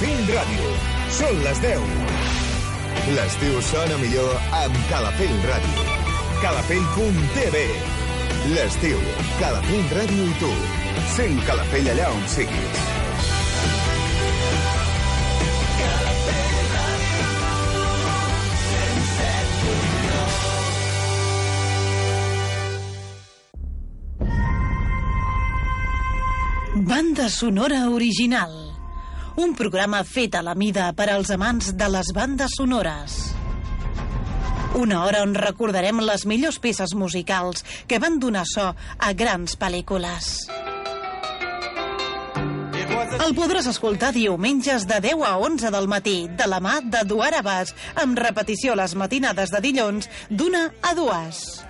Calafell Ràdio. Són les 10. L'estiu sona millor amb Calafell Ràdio. Calafell.tv L'estiu, Calafell Ràdio i tu. Sent Calafell allà on siguis. Banda sonora original. Un programa fet a la mida per als amants de les bandes sonores. Una hora on recordarem les millors peces musicals que van donar so a grans pel·lícules. El podràs escoltar diumenges de 10 a 11 del matí, de la mà de Duar Abbas, amb repetició les matinades de dilluns d'una a dues.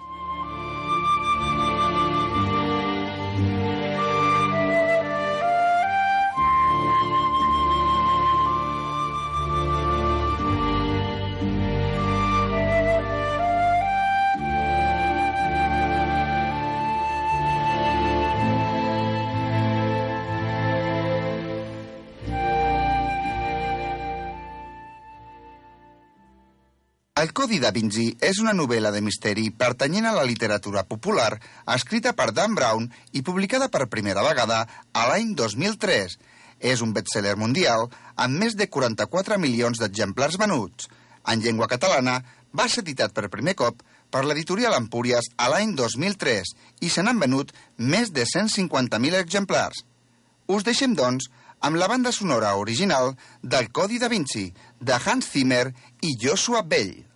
El Codi da Vinci és una novel·la de misteri pertanyent a la literatura popular escrita per Dan Brown i publicada per primera vegada a l'any 2003. És un bestseller mundial amb més de 44 milions d'exemplars venuts. En llengua catalana va ser editat per primer cop per l'editorial Empúries a l'any 2003 i se n'han venut més de 150.000 exemplars. Us deixem, doncs, amb la banda sonora original del Codi da Vinci, de Hans Zimmer i Joshua Bell.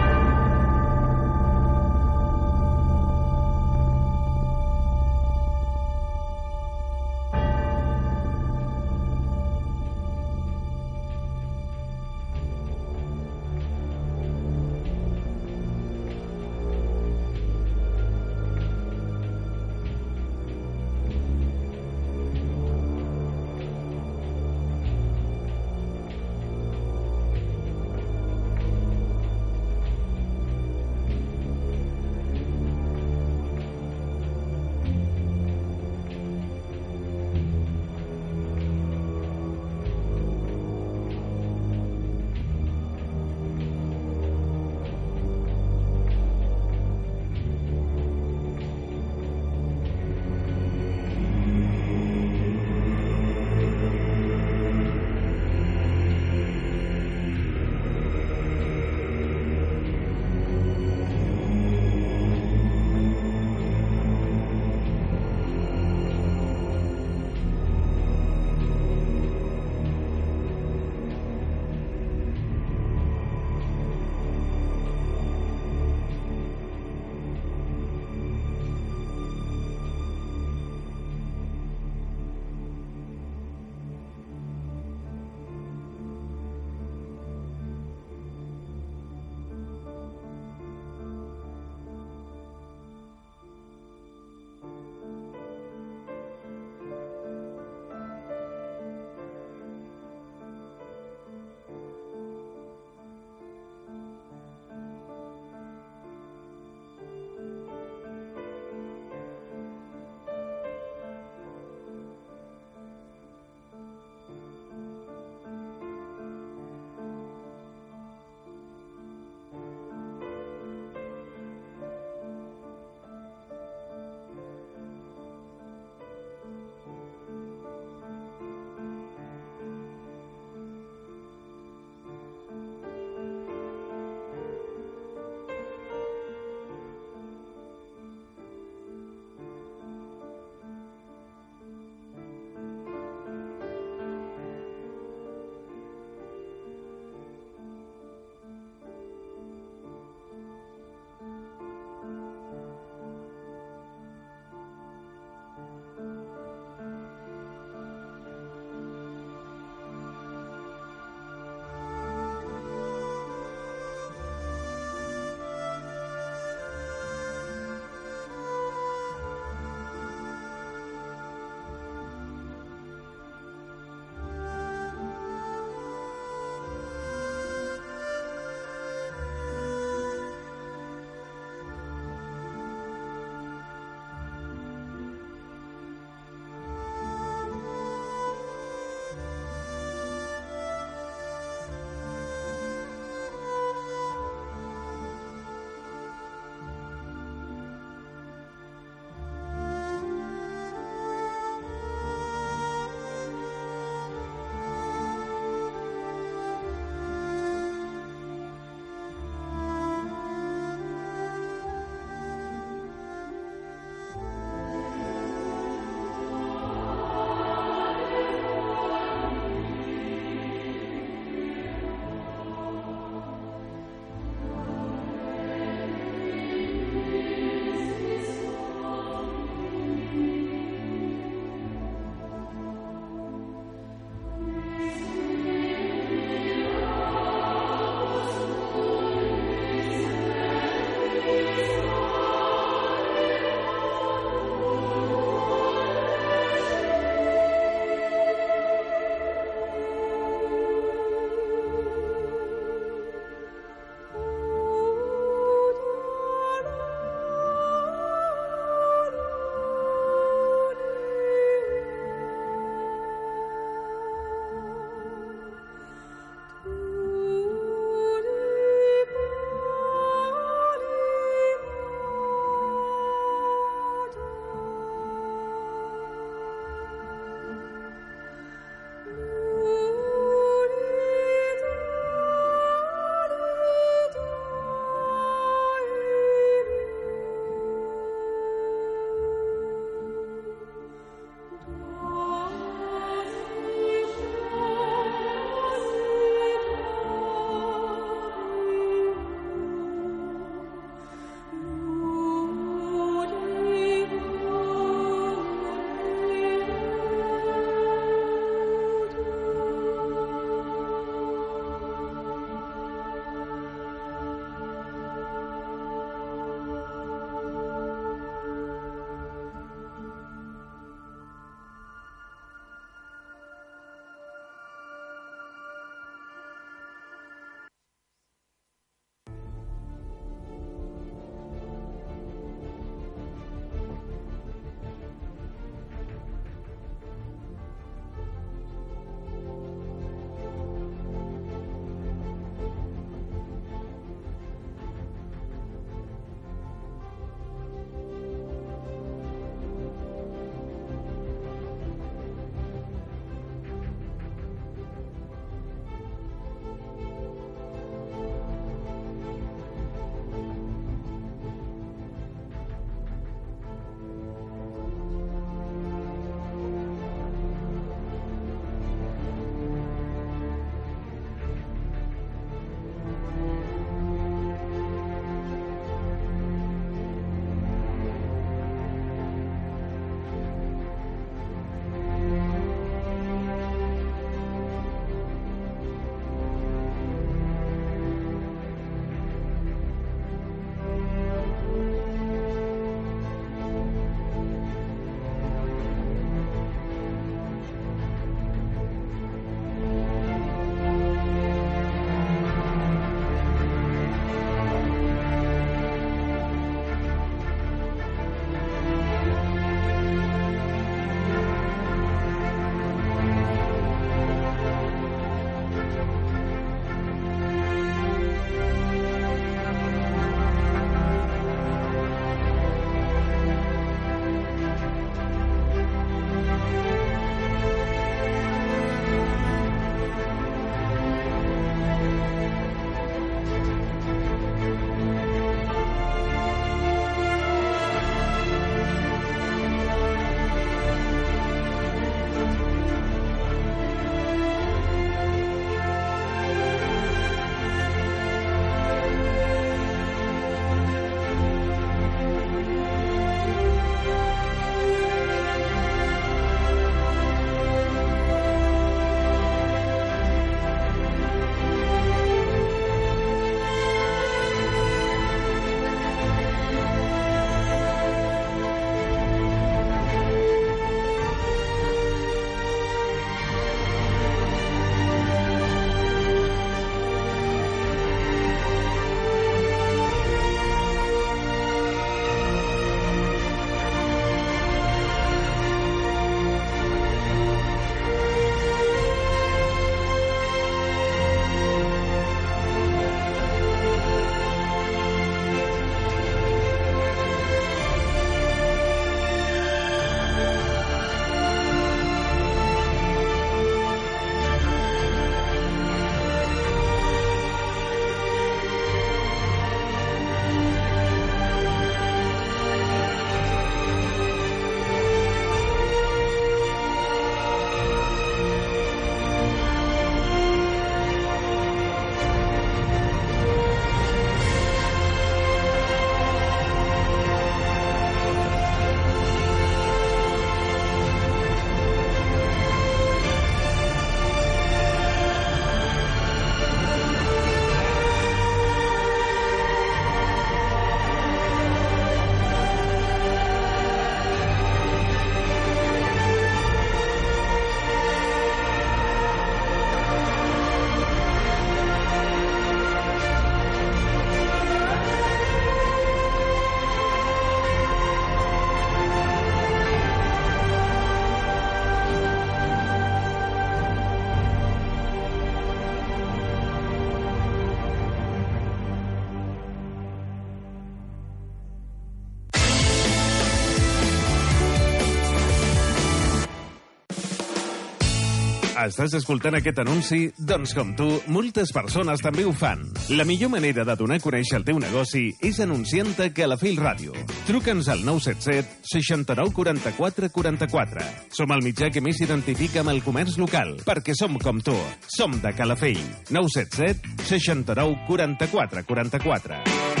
Estàs escoltant aquest anunci? Doncs com tu, moltes persones també ho fan. La millor manera de donar a conèixer el teu negoci és anunciant-te a Calafell Ràdio. Truca'ns al 977 69 44 44. Som el mitjà que més s'identifica amb el comerç local, perquè som com tu. Som de Calafell. 977 69 44 44.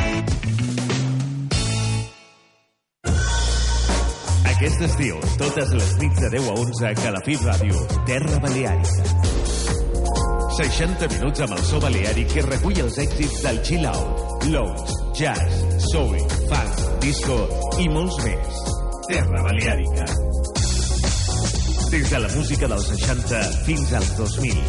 Aquest estiu, totes les nits de 10 a 11 a Calafell Ràdio, Terra Baleàrica. 60 minuts amb el so baleàric que recull els èxits del chill out, lounge, jazz, soul, funk, disco i molts més. Terra Baleàrica. Des de la música dels 60 fins als 2000.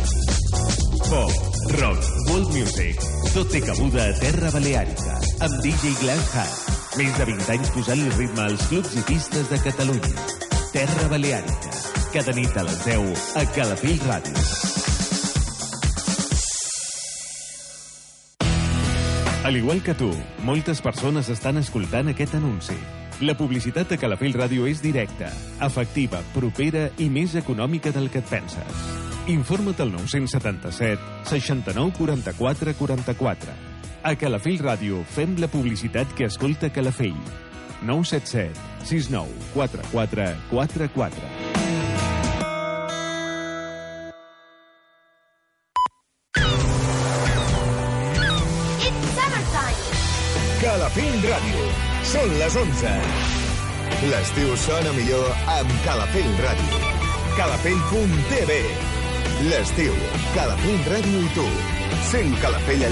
Pop, rock, world music, tot té cabuda a Terra Baleàrica, amb DJ Glenn Hart. Més de 20 anys posant-li ritme als clubs i pistes de Catalunya. Terra Baleàrica. Cada nit a les 10 a Calafell Ràdio. Al igual que tu, moltes persones estan escoltant aquest anunci. La publicitat a Calafell Ràdio és directa, efectiva, propera i més econòmica del que et penses. Informa't al 977 69 44 44. A Calafell Ràdio fem la publicitat que escolta Calafell. 977 69 44 44. It's summertime! Calafell Ràdio. Són les 11. L'estiu sona millor amb Calafell Ràdio. Calafell.tv L'estiu, Calafell Ràdio i tu. Sent Calafell allà